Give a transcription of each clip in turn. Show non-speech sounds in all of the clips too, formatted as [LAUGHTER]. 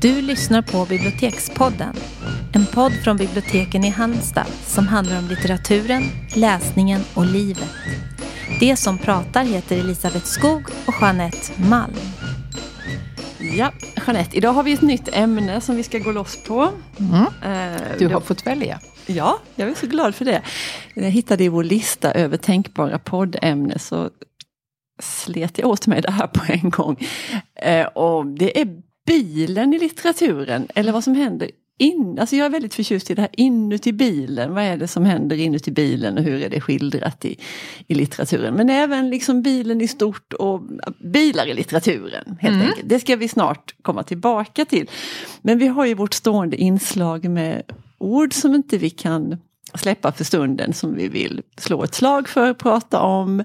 Du lyssnar på Bibliotekspodden. En podd från biblioteken i Halmstad som handlar om litteraturen, läsningen och livet. Det som pratar heter Elisabeth Skog och Jeanette Malm. Ja, Jeanette, idag har vi ett nytt ämne som vi ska gå loss på. Mm. Eh, Du har fått välja. Ja, jag är så glad för det. Jag hittade i vår lista över tänkbara poddämnen så slet jag åt mig det här på en gång. Eh, och det är bilen i litteraturen, eller vad som händer in, alltså jag är väldigt förtjust i det här inuti bilen. Vad är det som händer inuti bilen och hur är det skildrat i, i litteraturen. Men även liksom bilen i stort och bilar i litteraturen. helt Mm. enkelt. Det ska vi snart komma tillbaka till. Men vi har ju vårt stående inslag med ord som inte vi kan släppa för stunden som vi vill slå ett slag för, prata om,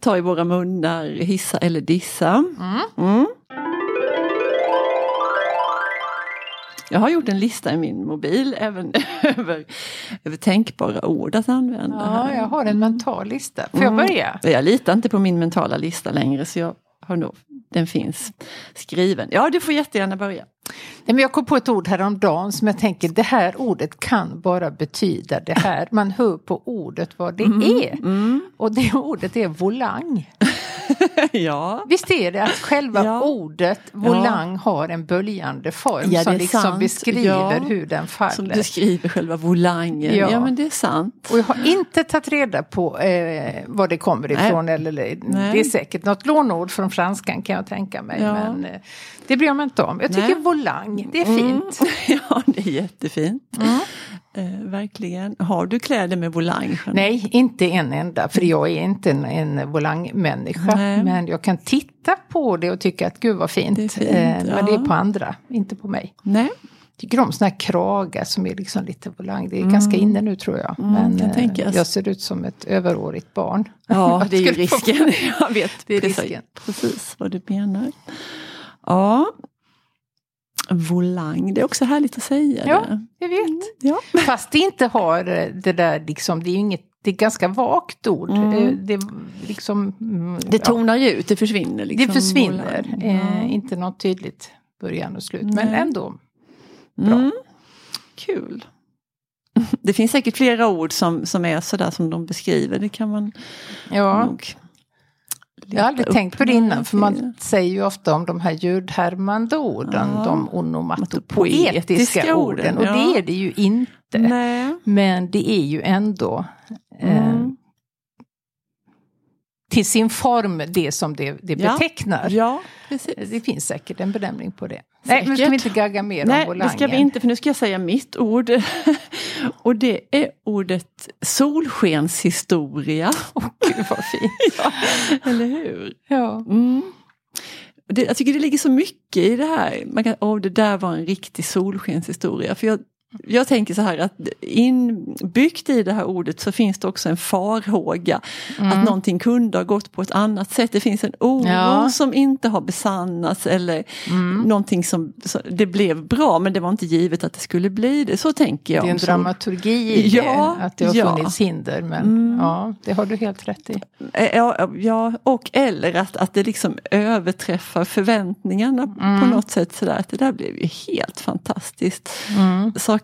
ta i våra munnar, hissa eller dissa. Mm. Jag har gjort en lista i min mobil även [LAUGHS] över, över tänkbara ord att använda. Ja, här. jag har en mental lista. Får jag Mm. börja? Jag litar inte på min mentala lista längre så jag har nog, den finns skriven. Ja, du får jättegärna börja. Nej, men jag kom på ett ord häromdagen som jag tänker, det här ordet kan bara betyda det här. Man hör på ordet vad det är. Mm. Och det ordet är volang. [LAUGHS] [LAUGHS] ja. Visst är det att själva Ja. ordet volang har en böljande form Ja, som liksom sant. beskriver Ja. hur den Som faller. beskriver själva volangen. Ja. Ja. men det är sant. Och jag har inte tagit reda på eh, var det kommer ifrån. Eller, eller, Nej. det är säkert något lånord från franskan kan jag tänka mig. Ja. Men eh, det bryr jag mig inte om. Jag tycker Nej. volang, det är fint. Mm. [LAUGHS] Ja, det är jättefint. Mm. Eh, verkligen. Har du kläder med volang? Nej, inte en enda, för jag är inte en, en volangmänniska. Nej. Men jag kan titta på det och tycka att gud vad fint. Det är fint, eh, Men det är ja. på andra, inte på mig. Nej. Tycker om såna här kragar som är liksom lite volang. Det är ganska inne nu tror jag. Mm, Men eh, jag ser ut som ett överårigt barn. Ja, [LAUGHS] det är ju risken. [LAUGHS] Jag vet precis, risken. precis vad du menar. Ja. Volang, det är också härligt att säga Ja, det. jag vet. Ja. [LAUGHS] Fast det inte har det där liksom, det är ju inget, det är ganska vagt ord. Mm. Eh, Det liksom, mm, Det ja, tonar ju ut, det försvinner. Liksom, det försvinner. Eh, inte något tydligt början och slut, men Nej. ändå. bra. Mm. Kul. [LAUGHS] Det finns säkert flera ord som, som är sådär som de beskriver. Det kan man Ja, nog jag har aldrig tänkt på det innan, för man säger ju ofta om de här ljudhärmande orden, Ja. de onomatopoetiska Poetiska orden, orden, och ja. det är det ju inte. Nej. Men det är ju ändå eh, Mm. Till sin form det som det, det Ja. betecknar. Ja, precis. Det finns säkert en benämning på det. Nej, men ska vi inte gagga mer Nej, om volangen? det ska vi inte för nu ska jag säga mitt ord. [LAUGHS] Och det är ordet solskenshistoria. Åh, gud vad fint. [LAUGHS] ja, eller hur? Ja. Mm. Det, jag tycker det ligger så mycket i det här. Man kan, åh, det där var en riktig solskenshistoria. För jag, jag tänker så här att inbyggt i det här ordet så finns det också en farhåga att någonting kunde ha gått på ett annat sätt. Det finns en oro Ja. som inte har besannats eller någonting som, så, det blev bra men det var inte givet att det skulle bli det. Så tänker jag. Det är en sol- dramaturgi i Ja, det, att det har ja. funnits hinder. Men Mm. ja, det har du helt rätt i. Eh, Ja, ja, och eller att, att det liksom överträffar förväntningarna på något sätt. Sådär. Att det där blev ju helt fantastiskt.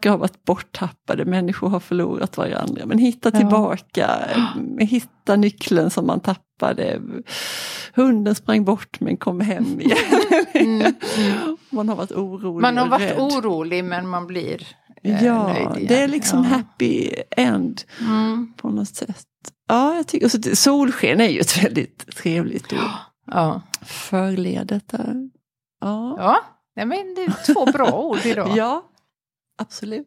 Saker har varit borttappade, människor har förlorat varandra. Men hitta tillbaka, eh, hitta nyckeln som man tappade. Hunden sprang bort men kom hem igen. [LAUGHS] Man har varit orolig Man har varit rädd. orolig men man blir eh, Ja, nöjd igen. det är liksom ja. happy end Mm. på något sätt. Ja, jag tycker, och så, solsken är ju ett väldigt trevligt ord. Ja, Förledet där. Ja. ja. Nej, men det är två bra ord idag. [LAUGHS] ja, absolut.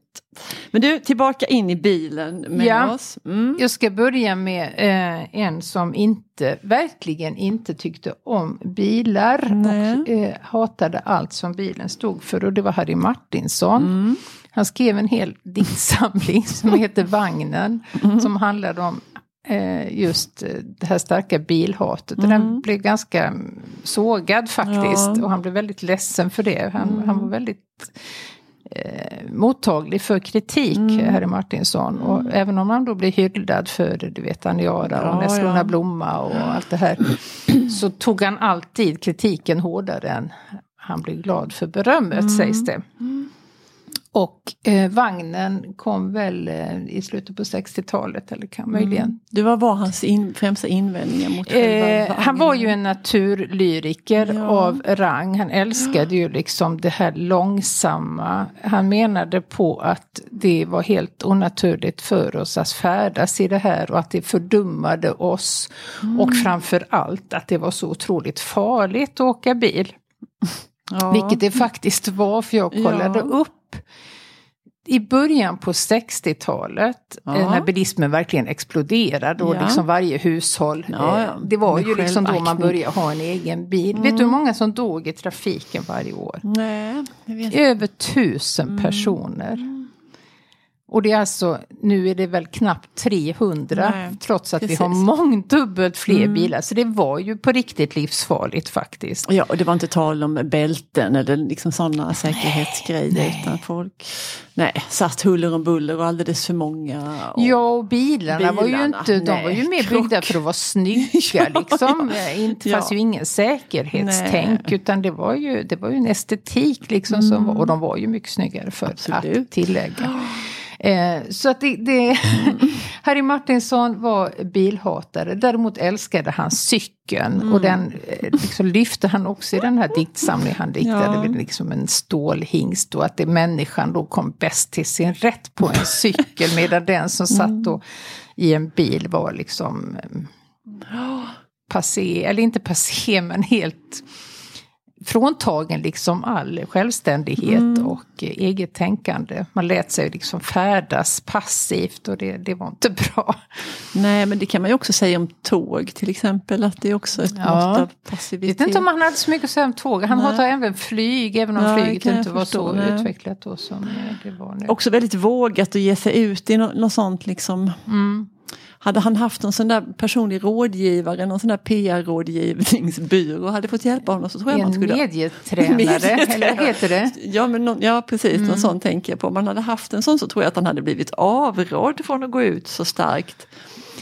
Men du, tillbaka in i bilen med Ja. oss. Mm. Jag ska börja med eh, en som inte, verkligen inte tyckte om bilar Nej. och eh, hatade allt som bilen stod för och det var Harry Martinsson. Mm. Han skrev en hel [LAUGHS] diktsamling som heter Vagnen Mm. som handlade om eh, just eh, det här starka bilhatet. Och den blev ganska mm, sågad faktiskt Ja. och han blev väldigt ledsen för det. Han, han var väldigt eh, mottaglig för kritik, Harry Martinsson. Och även om han då blir hyllad för du vet Aniara Ja, och Nässlorna ja. Blomma och allt det här. [CLEARS THROAT] Så tog han alltid kritiken hårdare än han blev glad för berömmet Mm. sägs det. Och eh, vagnen kom väl eh, i slutet på 60-talet eller kan möjligen. Det var, var hans in, främsta invändningar mot Eh, han var ju en naturlyriker Ja. av rang. Han älskade ju liksom det här långsamma. Han menade på att det var helt onaturligt för oss att färdas i det här och att det fördummade oss. Mm. Och framför allt att det var så otroligt farligt att åka bil. [LAUGHS] ja. Vilket det faktiskt var, för jag kollade Ja. upp i början på 60-talet, Ja. eh, när bilismen verkligen exploderade och Ja. liksom varje hushåll, Ja, eh, ja. det var ju liksom då man började ha en egen bil. Vet du hur många som dog i trafiken varje år? Nej, jag vet Över tusen personer. Och det är alltså, nu är det väl knappt 300, Nej, trots att vi precis. har mångdubbelt fler bilar. Så det var ju på riktigt livsfarligt faktiskt. Ja, och det var inte tal om bälten eller liksom sådana säkerhetsgrejer. Utan folk nej, satt huller om buller och alldeles för många. Och, Ja, och bilarna, var ju Bilarna, inte, de nej, var ju mer krock. byggda för att vara snygga [LAUGHS] Ja, liksom. ja. Inte Ja. fanns ju ingen säkerhetstänk Nej. utan det var ju, det var ju en estetik liksom som var, och de var ju mycket snyggare för Absolut. att tillägga. Eh, så att det, det Mm. [LAUGHS] Harry Martinsson var bilhatare, däremot älskade han cykeln Mm. och den eh, liksom lyfte han också i den här diktsamlingen han diktade, Ja. liksom en stålhingst och att det människan då kom bäst till sin rätt på en cykel [LAUGHS] medan den som Mm. satt då i en bil var liksom eh, passé, eller inte passé men helt fråntagen liksom all självständighet Mm. och eget tänkande. Man lät sig liksom färdas passivt och det, det var inte bra. Nej, men det kan man ju också säga om tåg till exempel. Att det är också ett Ja. mått av Jag passivitet. vet inte om han hade så mycket att säga om tåg. Han hatar även flyg, även om Ja, flyget jag inte var förstå, så nej. utvecklat då som det var nu. Också väldigt vågat att ge sig ut i något, något sånt liksom. Mm. Hade han haft någon sån där personlig rådgivare, någon sån där PR-rådgivningsbyrå, hade fått hjälpa honom så tror jag man [LAUGHS] En skulle... medietränare, Medietränare. eller vad heter det? Ja, men någon, ja precis, Mm. någon sån tänker jag på. Om man hade haft en sån så tror jag att han hade blivit avrådd från att gå ut så starkt.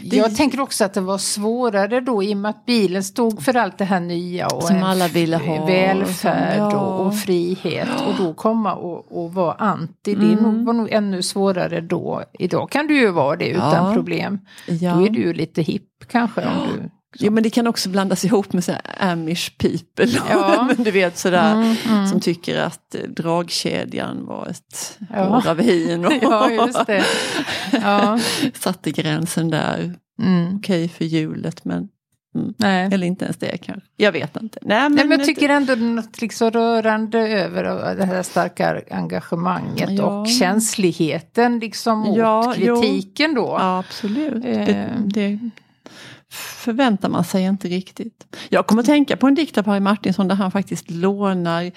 Det- Jag tänker också att det var svårare då i och med att bilen stod för allt det här nya och Som alla ville ha. välfärd Ja. och, och frihet. Och då komma och, och vara anti, det är Mm. nog, var nog ännu svårare då. Idag kan du ju vara det utan Ja. problem. Ja. Då är du ju lite hipp kanske. Om du, Jo men det kan också blandas ihop med så här amish people. Ja. [LAUGHS] men du vet sådär Mm, mm. som tycker att eh, dragkedjan var ett Ja. år av vin. Och [LAUGHS] Ja, just det. [LAUGHS] Ja. satte gränsen där. Mm. Okej för hjulet men Nej. eller inte ens det kanske. Jag vet inte. Nej men, Nej, men jag tycker ändå det är något liksom rörande över det här starka engagemanget Ja. och känsligheten liksom mot Ja, jo. kritiken då. Ja, absolut. Eh. Det, det förväntar man sig inte riktigt. Jag kommer att tänka på en dikt av Harry Martinsson där han faktiskt lånar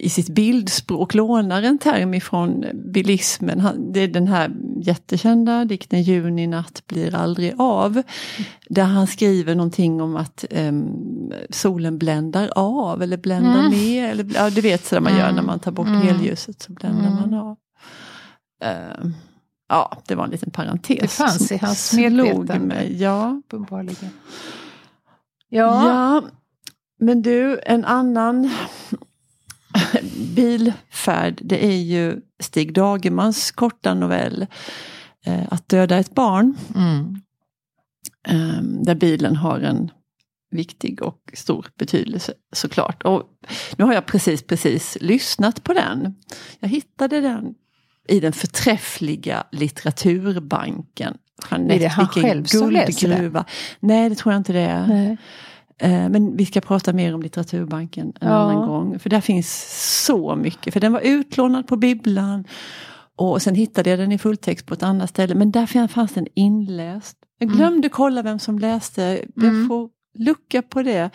i sitt bildspråk lånar en term ifrån bilismen. Han, det är den här jättekända dikten Juni natt blir aldrig av. Där han skriver någonting om att em, solen bländar av eller bländar Mm. med. Eller, ja, du vet sådär man gör Mm. när man tar bort Mm. helljuset så bländar Mm. man av. Em, ja, det var en liten parentes. Det fanns i hans medvetande. mig. Ja. Uppenbarligen. Ja. Ja, men du, en annan bilfärd, det är ju Stig Dagermans korta novell eh, Att döda ett barn. Mm. eh, Där bilen har en viktig och stor betydelse såklart. Och nu har jag precis, precis lyssnat på den. Jag hittade den i den förträffliga litteraturbanken. Jeanette, Är det han själv som läser guldgruva. Nej, det tror jag inte det är. Nej. Eh, Men vi ska prata mer om litteraturbanken en Ja. annan gång. För där finns så mycket. För den var utlånad på bibblan. Och sen hittade jag den i fulltext på ett annat ställe. Men där fanns den inläst. Jag Mm. glömde kolla vem som läste. Jag Mm. får lucka på det.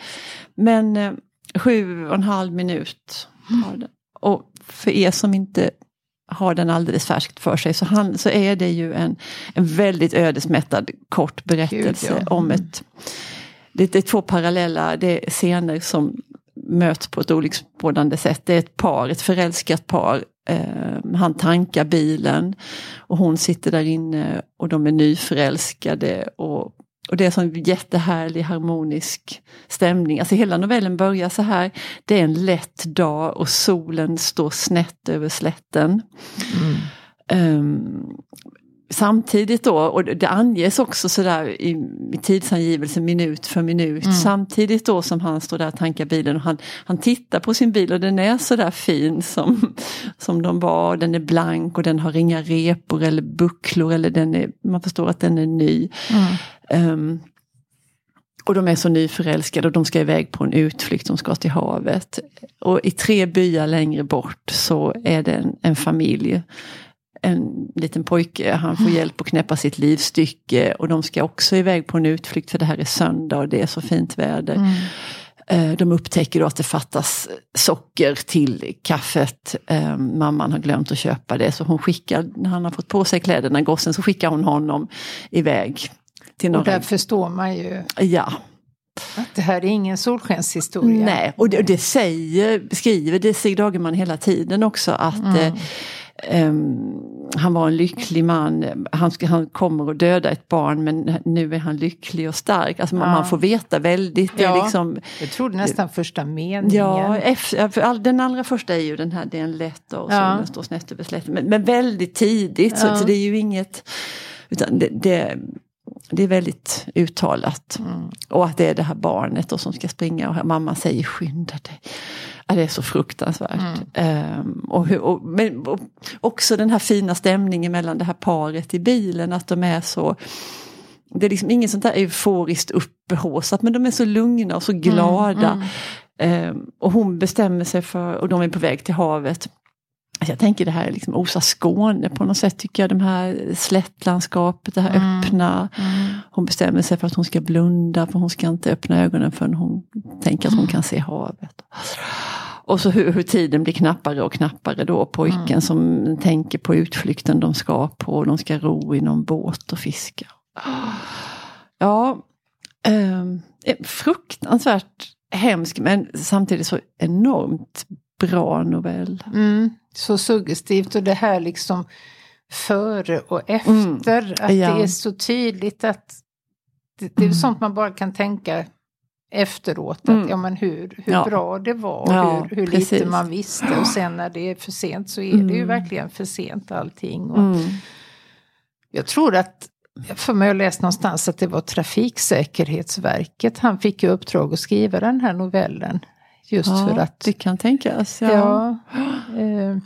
Men eh, sju och en halv minut har den. Och för er som inte har den alldeles färskt för sig så, han, så är det ju en, en väldigt ödesmättad kort berättelse Gud, ja. om Mm. ett det, det är två parallella det är scener som möts på ett olycksbådande sätt. Det är ett par, ett förälskat par. Eh, han tankar bilen och hon sitter där inne och de är nyförälskade. Och och det är en jättehärlig harmonisk stämning. Alltså hela novellen börjar så här. Det är en lätt dag och solen står snett över slätten. Mm. Um, samtidigt då, och det anges också sådär i, i tidsangivelsen minut för minut, mm. samtidigt då som han står där och tankar bilen och han, han tittar på sin bil och den är sådär fin som, som de var, den är blank och den har inga repor eller bucklor eller den är, man förstår att den är ny. Mm. Um, och de är så nyförälskade och de ska iväg på en utflykt, de ska till havet. Och i tre byar längre bort så är det en, en familj en liten pojke, han får hjälp att knäppa sitt livstycke och de ska också iväg på en utflykt för det här är söndag och det är så fint väder. Mm. Eh, de upptäcker då att det fattas socker till kaffet. Eh, mamman har glömt att köpa det så hon skickar, när han har fått på sig kläderna, gossen, så skickar hon honom iväg. Till några... Och där förstår man ju ja. att det här är ingen solskenshistoria. Nej, och det, och det säger, skriver det Stig Dagerman hela tiden också att mm. Um, han var en lycklig man, han, han kommer att döda ett barn men nu är han lycklig och stark. Alltså man, ja. man får veta väldigt. Det ja, liksom, jag trodde nästan första meningen. Ja, efter, den allra första är ju den här, det är en lätt och ja. solen står snett över slätten. Men, men väldigt tidigt så, så, det är ju inget, utan det, det det är väldigt uttalat. Mm. Och att det är det här barnet då som ska springa och mamma säger skynda dig. Det är så fruktansvärt. Mm. Um, och, och, men och också den här fina stämningen mellan det här paret i bilen, att de är så det är liksom inget sånt där euforiskt upphaussat men de är så lugna och så glada. Mm, mm. Um, och hon bestämmer sig för, och de är på väg till havet. Jag tänker det här är liksom Osa Skåne på något sätt tycker jag. De här slättlandskapet, det här mm. öppna. Mm. Hon bestämmer sig för att hon ska blunda för hon ska inte öppna ögonen förrän hon tänker att hon kan se havet. Och så hur, hur, tiden blir knappare och knappare då. Pojken mm. som tänker på utflykten de ska på. De ska ro i någon båt och fiska. Ja, eh, fruktansvärt hemsk men samtidigt så enormt bra novell. Mm, så suggestivt och det här liksom före och efter. Mm, att ja. det är så tydligt att det, det är mm. sånt man bara kan tänka efteråt. Att, mm. ja, men hur hur ja. bra det var ja, hur, hur lite man visste. Och sen när det är för sent så är det ju mm. verkligen för sent allting. Och mm. Jag tror att, för mig har läst någonstans att det var Trafiksäkerhetsverket. Han fick ju uppdrag att skriva den här novellen. Just ja, för att... Det kan tänkas. Ja. ja [GASPS] eh,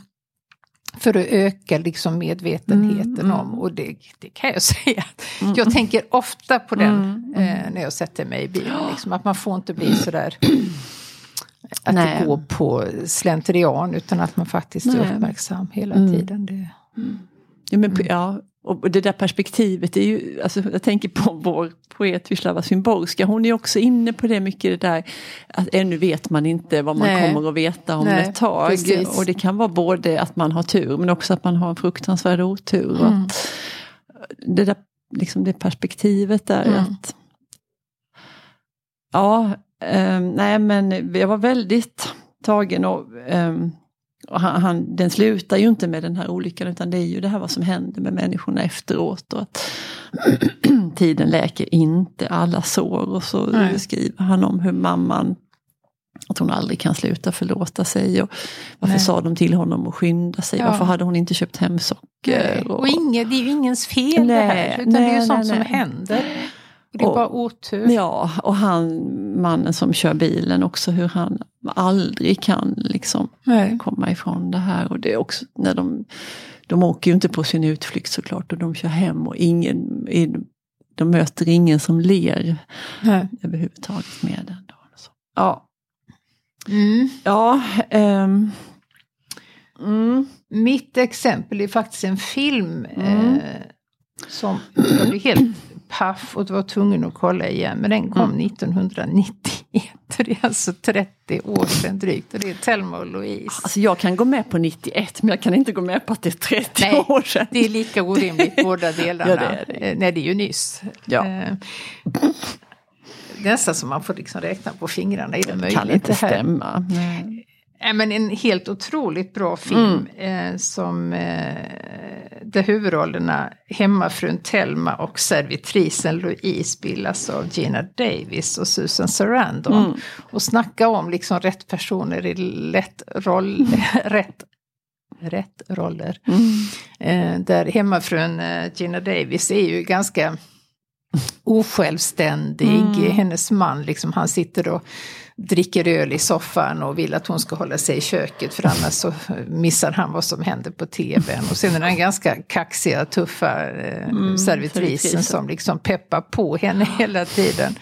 för att öka liksom medvetenheten mm, om. Och det, det, kan jag [LAUGHS] säga. Mm, jag tänker ofta på den mm, eh, när jag sätter mig i bilen. Liksom, att man får inte bli sådär [CLEARS THROAT] att Nej. det går på slentrian utan att man faktiskt Nej. är uppmärksam hela mm. tiden. Det, ja, men, ja, och det där perspektivet är ju, alltså jag tänker på [LAUGHS] vår poet Wisława Szymborska, hon är också inne på det mycket det där att ännu vet man inte vad man Nej. kommer att veta om Nej, ett tag. Precis. Och det kan vara både att man har tur men också att man har en fruktansvärd otur. Mm. Det där liksom det perspektivet där mm. att Ja, eh, nej men jag var väldigt tagen och eh, och han, han, den slutar ju inte med den här olyckan utan det är ju det här vad som händer med människorna efteråt. Och att [CLEARS THROAT] tiden läker inte alla sår. Och så Nej. skriver han om hur mamman att hon aldrig kan sluta förlåta sig. Och varför Nej. sa de till honom att skynda sig? Ja. Varför hade hon inte köpt hem socker? Och, och inget, det är ju ingens fel nej, det här. Utan nej, det är ju sånt nej, som händer. Det är och, bara otur. Ja, och han, mannen som kör bilen också, hur han aldrig kan liksom komma ifrån det här. Och det är också när de, de åker ju inte på sin utflykt såklart och de kör hem och ingen, de möter ingen som ler Nej. överhuvudtaget med den. Så. Ja. Mm. Ja. Um, mm. Mitt exempel är faktiskt en film mm. eh, som jag blev helt paff och var tvungen att kolla igen. Men den kom mm. 1991. Det är alltså 30 år sedan drygt. Och det är Thelma och Louise. Alltså jag kan gå med på 91 men jag kan inte gå med på att det är 30 Nej, år sedan. Det är lika orimligt [LAUGHS] båda delarna. ja, det är det. Nej det är ju nyss. Ja. Eh, nästan som man får liksom räkna på fingrarna. Är det möjligt? kan inte stämma. Nej. Ja, men en helt otroligt bra film mm. eh, som eh, där huvudrollerna hemmafrun Telma och servitrisen Louise spelas av Gina Davis och Susan Sarandon. Mm. Och snacka om liksom rätt personer i lätt roll, [LAUGHS] rätt, rätt roller. Eh, där hemmafrun eh, Gina Davis är ju ganska osjälvständig. Mm. Hennes man, liksom, han sitter och dricker öl i soffan och vill att hon ska hålla sig i köket för annars så missar han vad som händer på tvn. Och sen är den ganska kaxiga, tuffa eh, servitrisen servitrisen. som liksom peppar på henne [LAUGHS] hela tiden.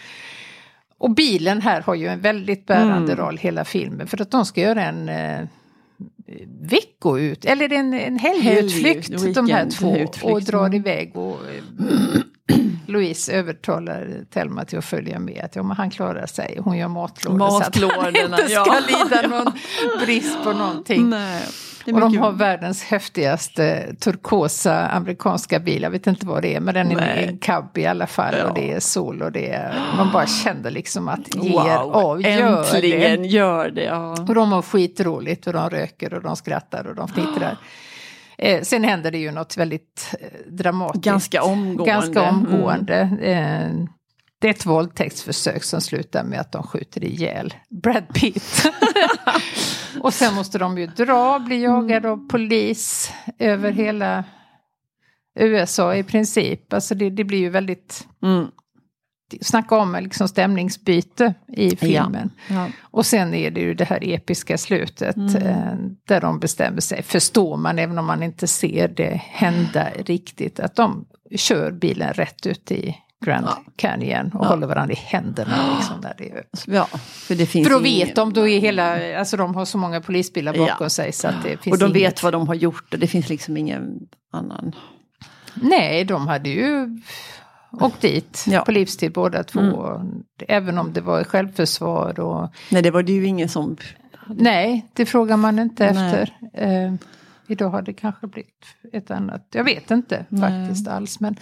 Och bilen här har ju en väldigt bärande Mm. roll hela filmen för att de ska göra en eh, veckout, eller en, en helgutflykt Helg- de här två utflykt, och drar mm. iväg och eh, [CLEARS THROAT] Louise övertalar Telma till att följa med. Att ja, men han klarar sig, hon gör matlådor så att han Matlådorna, [LAUGHS] inte ska ja. lida [LAUGHS] någon brist på någonting. Nej, Och de har världens häftigaste turkosa amerikanska bil. Jag vet inte vad det är, men den är Nej. en cab i alla fall. Ja. Och det är sol och det är... Man bara kände liksom att ger Wow, och gör äntligen det. gör det. Ja. Och de har skitroligt och de röker och de skrattar och de fnittrar. Eh, sen händer det ju något väldigt eh, dramatiskt. Ganska omgående. Ganska Mm. omgående. Eh, det är ett våldtäktsförsök som slutar med att de skjuter ihjäl Brad Pitt. [LAUGHS] och sen måste de ju dra, bli jagade av polis över hela USA i princip. Alltså det, det blir ju väldigt, Mm. Snacka om liksom stämningsbyte i filmen. Ja. Och sen är det ju det här episka slutet Mm. eh, där de bestämmer sig, förstår man även om man inte ser det hända riktigt, att de kör bilen rätt ut i Grand Ja. Canyon och Ja. håller varandra i händerna. [GASPS] Liksom, där det är. ja, för det finns För då ingen- vet de, då är hela, alltså de har så många polisbilar bakom Ja. sig så att det finns Och de inget. vet vad de har gjort och det finns liksom ingen annan. Nej, de hade ju åkt dit Ja. på livstid båda två. Mm. Även om det var självförsvar och Nej, det var det ju ingen som... Nej, det frågar man inte Nej. efter. Eh, idag har det kanske blivit ett annat. Jag vet inte Nej. faktiskt alls. Men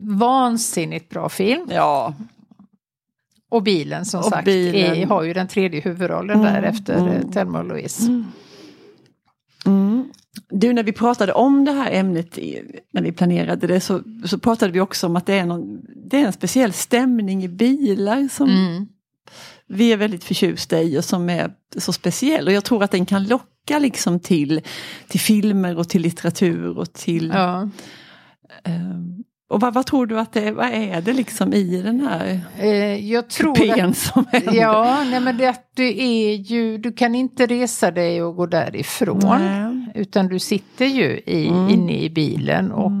vansinnigt bra film. Ja, Och bilen som Och sagt bilen. Är, har ju den tredje huvudrollen Mm, där efter mm. mm. Thelma och Louise. Mm. Du, när vi pratade om det här ämnet, när vi planerade det, så, så pratade vi också om att det är, någon, det är en speciell stämning i bilar som Mm. vi är väldigt förtjusta i och som är så speciell. Och jag tror att den kan locka liksom till, till filmer och till litteratur och till... Ja. ehm, och vad, vad tror du att det är, vad är det liksom i den här Eh, jag tror kupén att, som händer? Ja, nej men det du är ju, du kan inte resa dig och gå därifrån. Nej. Utan du sitter ju i, Mm. inne i bilen och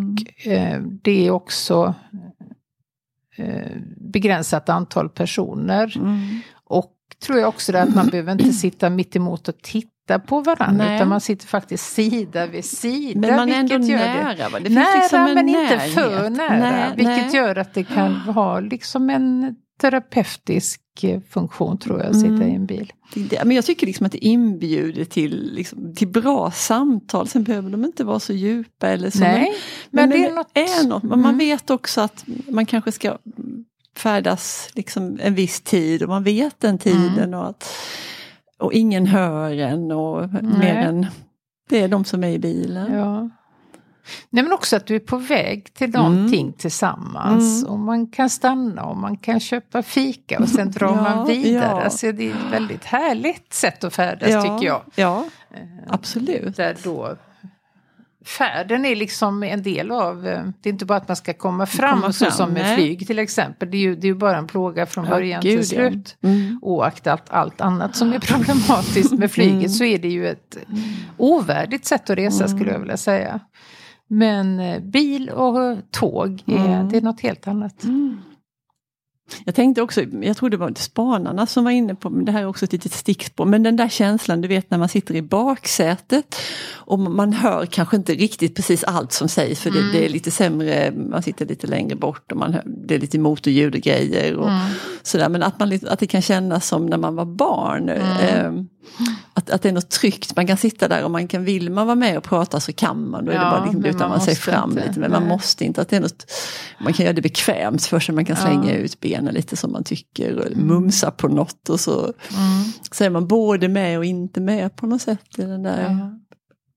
eh, det är också eh, begränsat antal personer. Mm. Och tror jag också det att man behöver inte [CLEARS THROAT] sitta mitt emot och titta på varandra. Nej. Utan man sitter faktiskt sida vid sida. Men man är ändå det- nära va? Det finns nära liksom en men inte närhet. för nära. Nej, vilket nej. gör att det kan ha liksom en terapeutisk eh, funktion tror jag, att sitta Mm. i en bil. Det- Men jag tycker liksom att det inbjuder till, liksom, till bra samtal. Sen behöver de inte vara så djupa eller så. Nej, men, det är något... är något. Men man Mm. vet också att man kanske ska färdas liksom en viss tid och man vet den tiden. Mm. Och, att, och ingen hör en och mer än det är de som är i bilen. Ja. Nej men också att du är på väg till någonting tillsammans. Mm. Och man kan stanna och man kan köpa fika och sen drar Ja, man vidare. ja. Alltså det är ett väldigt härligt sätt att färdas tycker jag. Ja, Eh, absolut. Där då färden är liksom en del av, eh, det är inte bara att man ska komma fram, Komma så fram, som med flyg till exempel. Det är ju, det är ju bara en plåga från Ja, början gud, till ja. slut. Mm. Oaktat allt annat som är problematiskt med flyget Mm. så är det ju ett ovärdigt sätt att resa skulle jag vilja säga. Men eh, bil och tåg, är, Mm. det är något helt annat. Jag tänkte också, jag tror det var spanarna som var inne på, men det här är också ett litet stickspår, men den där känslan du vet när man sitter i baksätet och man hör kanske inte riktigt precis allt som sägs för det, det är lite sämre, man sitter lite längre bort och man hör, det är lite motorljud och grejer och sådär. Men att, man, att det kan kännas som när man var barn. Eh, att, att det är något tryggt, man kan sitta där och man kan, vill man vara med och prata så kan man. Då är det Ja, bara liksom, lutar man man sig fram inte. lite. Men man Nej. måste inte. Att det är något, man kan göra det bekvämt för sig, man kan slänga Ja. ut benen lite som man tycker och mumsa på något och så, Mm. så är man både med och inte med på något sätt i den där Ja.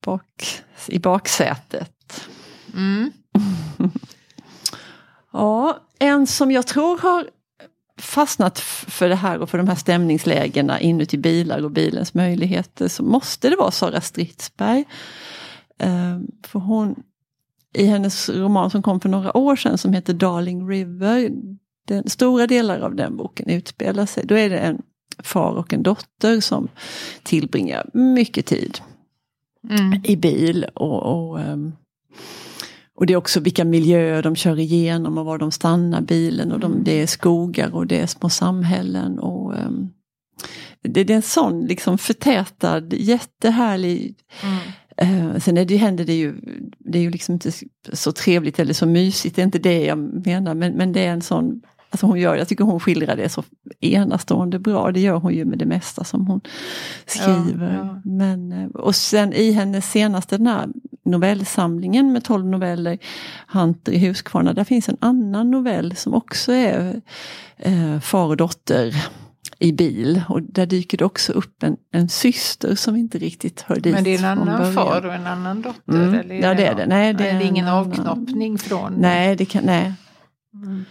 bak, i baksätet. Mm. [LAUGHS] Ja, en som jag tror har fastnat för det här och för de här stämningslägena inuti bilar och bilens möjligheter så måste det vara Sara Stridsberg. Eh, för hon, i hennes roman som kom för några år sedan som heter Darling River, den, stora delar av den boken utspelar sig, då är det en far och en dotter som tillbringar mycket tid Mm. i bil. Och, och, ehm, och det är också vilka miljöer de kör igenom och var de stannar bilen. Och de, det är skogar och det är små samhällen. Och, ehm, det, det är en sån liksom förtätad, jättehärlig Mm. Eh, sen är det, händer det ju, det är ju liksom inte så trevligt eller så mysigt, det är inte det jag menar, men, men det är en sån, alltså hon gör, jag tycker hon skildrar det så enastående bra, det gör hon ju med det mesta som hon skriver. Ja, ja. Men, eh, och sen i hennes senaste den här novellsamlingen med 12 noveller, Hunter i Huskvarna, där finns en annan novell som också är eh, far och dotter i bil och där dyker det också upp en, en syster som inte riktigt hör dit Men det är en annan far och en annan dotter? Mm. Eller Ja, det är det. Nej, det är ingen annan. avknoppning från... Nej, det kan, nej. Mm.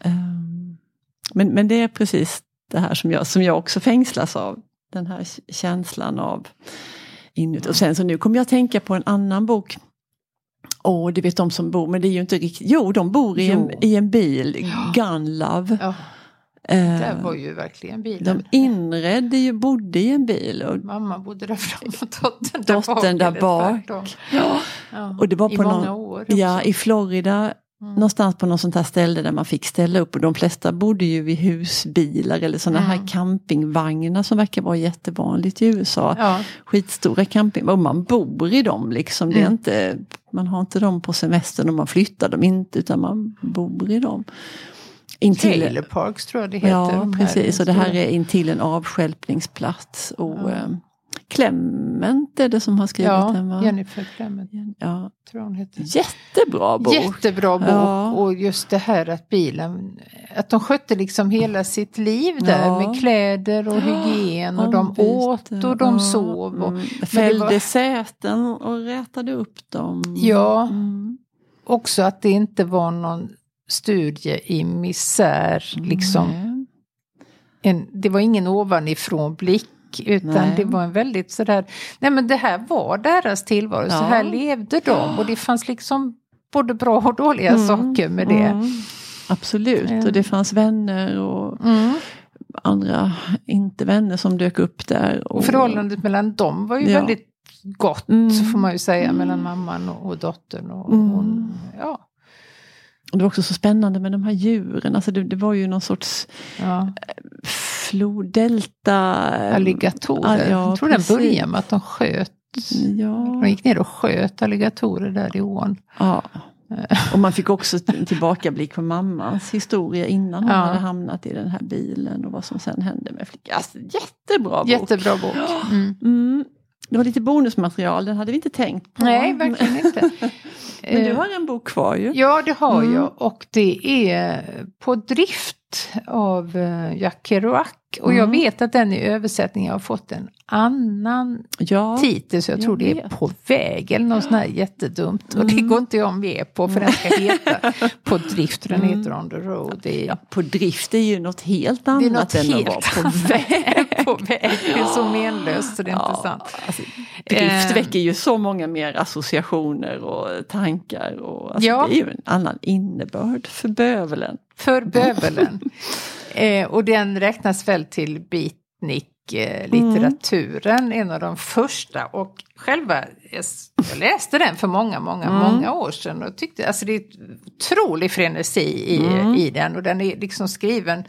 Ehm, men, men det är precis det här som jag, som jag också fängslas av. Den här känslan av inuti. Och sen så nu kommer jag att tänka på en annan bok. Åh, det vet de som bor, men det är ju inte riktigt. Jo, de bor i en, i en bil, Gun Love. Ja, Ehm, där var ju verkligen bilen. de inredde ju, bodde i en bil. Och, Mamma bodde där fram och dottern där bak. Dottern där eller bak. ja, Ja. och det var I på många någon, år också. Ja, i Florida Mm. Någonstans på något sånt här ställe där man fick ställa upp och de flesta bodde ju i husbilar eller sådana Mm. här campingvagnar som verkar vara jättevanligt i USA. Ja, Skitstora camping, och man bor i dem liksom. Det är Mm. inte, man har inte dem på semestern och man flyttar dem inte utan man bor i dem. Intill, Trailer Parks tror jag det heter. ja precis och det här är intill en avstjälpningsplats. Och Ja. Clement är det som har skrivit Ja, den va? Jennifer Clement Ja, tror hon heter. jättebra bok. Jättebra bok Ja. och just det här att bilen, att de skötte liksom hela sitt liv där Ja. med kläder och hygien och de åt och de sov. Och, mm. Fällde var- säten och rätade upp dem. Ja. Mm. Också att det inte var någon studie i misär, liksom. Nej. En, det var ingen ovanifrån blick. Utan Nej. det var en väldigt sådär, nej men det här var deras tillvaro, så Ja. här levde de. Och det fanns liksom både bra och dåliga Mm, saker med det. mm. Absolut, och det fanns vänner och Mm. andra inte vänner som dök upp där. Och förhållandet mellan dem var ju Ja. väldigt gott, Mm. får man ju säga, Mm. mellan mamman och, dottern. Och, Mm. hon, ja, det var också så spännande med de här djuren. Alltså det, det var ju någon sorts ja. Flod, delta... Alligatorer. Ja, Jag tror den precis. började med att de sköt. Ja. De gick ner och sköt alligatorer där i ån. Ja. Och man fick också tillbakablick på mammans historia innan hon Ja. hade hamnat i den här bilen och vad som sen hände med flickan. Alltså, jättebra bok! Jättebra bok. Mm. Mm. Det var lite bonusmaterial, den hade vi inte tänkt på. Nej, verkligen inte. [LAUGHS] Men du Eh, har en bok kvar ju. Ja, det har Mm. jag. Och det är På drift av eh, Jack Kerouac. Och jag Mm. vet att den i översättning har fått en annan Ja. titel så jag, jag tror det är vet. På väg eller något sånt här jättedumt. Och det Mm. går inte jag med på för den ska heta [LAUGHS] På drift den Mm. heter On the road. Det är, Ja, på drift är ju något helt annat något än helt att vara på väg. [LAUGHS] Det är så menlöst så det är inte sant. Alltså, drift Eh. väcker ju så många mer associationer och tankar. Och, alltså, Ja. Det är ju en annan innebörd för bövelen. För bövelen. [LAUGHS] eh, och den räknas väl till beatnik litteraturen, en av de första. Och själva, jag läste den för många, många, Mm. många år sedan och tyckte, alltså det är otrolig frenesi i, Mm. i den och den är liksom skriven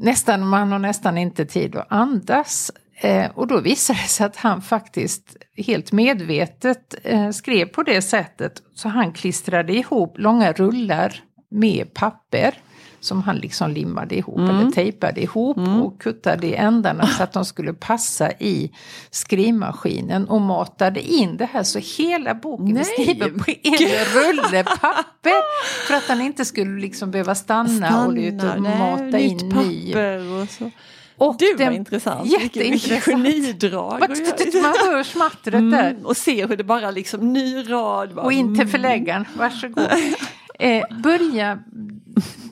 nästan, man har nästan inte tid att andas. Eh, och då visade det sig att han faktiskt helt medvetet eh, skrev på det sättet. Så han klistrade ihop långa rullar med papper som han liksom limmade ihop eller tejpade ihop och kuttade i ändarna så att de skulle passa i skrivmaskinen och matade in det här så hela boken är Nej, skriven på en rulle papper för att han inte skulle liksom behöva stanna, och ut och Nej, mata nytt in ny. och Du var intressant. Vilket- Vilket jätteintressant. genidrag. Man hör smattret där. Mm, och ser hur det bara liksom ny rad. Bara, Och in till mm. förläggaren, varsågod. Eh, börja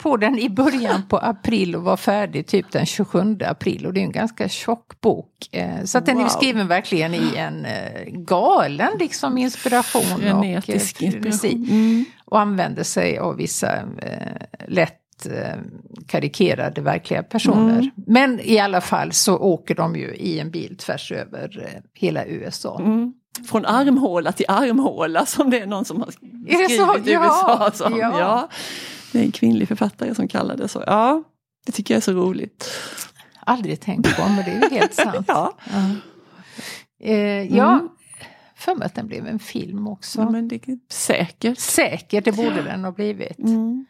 på den i början på april och var färdig typ den 27 april. Och det är en ganska tjock bok. Eh, så att den är Wow. skriven verkligen i en eh, galen liksom inspiration. Frenetisk och, eh, inspiration. Mm. och använder sig av vissa lätt karikerade verkliga personer. Mm. Men i alla fall så åker de ju i en bil tvärs över hela USA. Mm. Från armhåla till armhåla som det är någon som har Är det skrivit så? i Ja, USA. Som, ja. ja. Det är en kvinnlig författare som kallar det så. Ja, det tycker jag är så roligt. Aldrig tänkt på, men det är ju helt [LAUGHS] sant. Ja, Eh, ja, Mm. för mig att den blev en film också. ja men det är säkert. Säkert, det borde den ha blivit. Mm.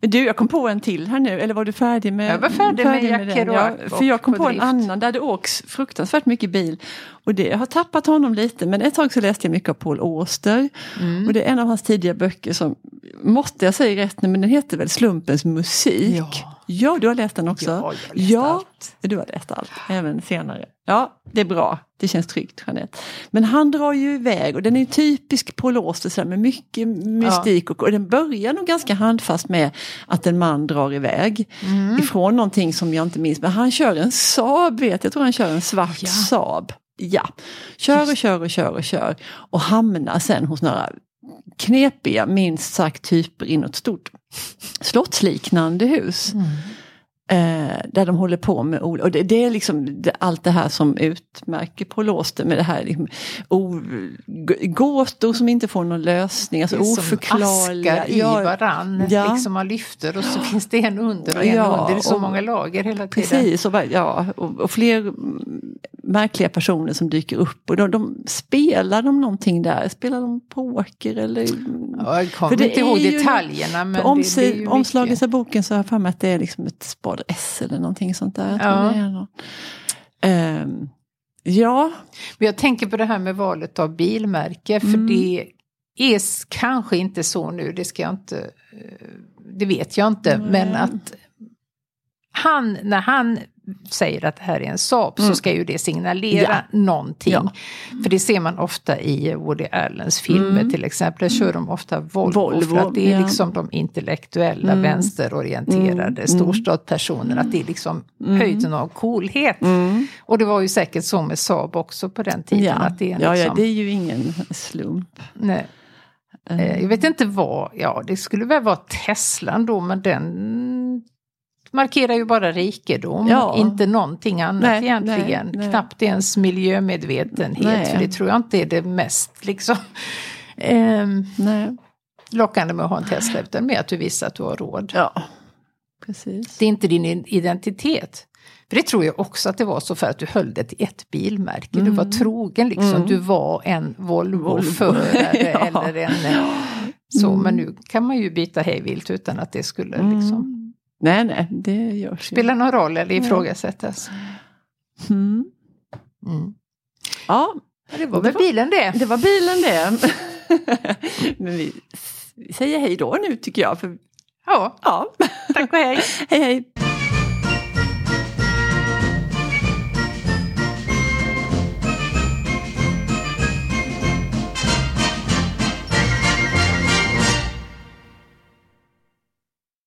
Men du, jag kom på en till här nu, eller var du färdig med Jag var färdig med Jack den? Kerouac Ja, För jag kom på på en annan där det åks fruktansvärt mycket bil. Och det jag har tappat honom lite, men ett tag så läste jag mycket av Paul Auster. Mm. Och det är en av hans tidiga böcker som, måste jag säga rätt nu, men den heter väl Slumpens musik? Ja. Ja, du har läst den också? Ja, jag läst ja, allt. du har läst allt, även senare. Ja, det är bra. Det känns tryggt, Jeanette. Men han drar ju iväg och den är typisk Paul med mycket mystik. Och, och den börjar nog ganska handfast med att en man drar iväg. Mm. Ifrån någonting som jag inte minns. Men han kör en Saab, vet jag. Jag tror han kör en svart Ja. Saab. Ja, kör och kör och kör och kör. Och hamnar sen hos några knepiga, minst sagt, typer i något stort slottsliknande hus. Mm. Eh, där de håller på med ol- och det, det är liksom det, allt det här som utmärker Paul Auster med det här liksom, o, gåtor som inte får någon lösning, alltså som oförklarliga. askar i varann. Ja. Liksom man lyfter och så finns det en under och en Ja, under. Det är så och- många lager hela tiden. Precis, och, ja, och, och fler märkliga personer som dyker upp. Och de, de spelar de någonting där? Spelar de poker eller? Ja, jag kommer inte ihåg detaljerna men På det, omslaget av boken så har jag för mig att det är liksom ett spad S eller någonting sånt där. Ja. Ehm, ja, Men jag tänker på det här med valet av bilmärke för Mm. det är kanske inte så nu, det ska jag inte, eh, det vet jag inte, Nej. men att han, när han säger att det här är en Saab Mm. så ska ju det signalera någonting. Ja. För det ser man ofta i Woody Allens filmer Mm. till exempel. Där kör de ofta Volvo, Volvo, för att det är ja. liksom de intellektuella, Mm. vänsterorienterade Mm. storstadspersonerna. Att det är liksom Mm. höjden av coolhet. mm. Och det var ju säkert så med Saab också på den tiden. ja. Att det är ja, ja, liksom, det är ju ingen slump. nej. Eh, Jag vet inte vad, ja det skulle väl vara Teslan då men den markerar ju bara rikedom, Ja. inte någonting annat Nej, egentligen. nej, nej. Knappt ens miljömedvetenhet, för det tror jag inte är det mest liksom, ehm, lockande med att ha en Tesla, utan med att du visar att du har råd. Ja, precis. Det är inte din identitet. För det tror jag också att det var så för att du höll det till ett bilmärke. Du var trogen liksom. Mm. Du var en Volvo. Volvo-förare [LAUGHS] Ja. eller en... eh, Så, Mm. men nu kan man ju byta hejvilt utan att det skulle liksom Mm. Nej, nej, det görs ju. spela någon roll eller ifrågasättas. Mm. Mm. Ja, det var väl bilen det. det var bilen det. [LAUGHS] Men vi vi säger hej då nu tycker jag. För, Ja, ja, tack och hej. [LAUGHS] hej hej.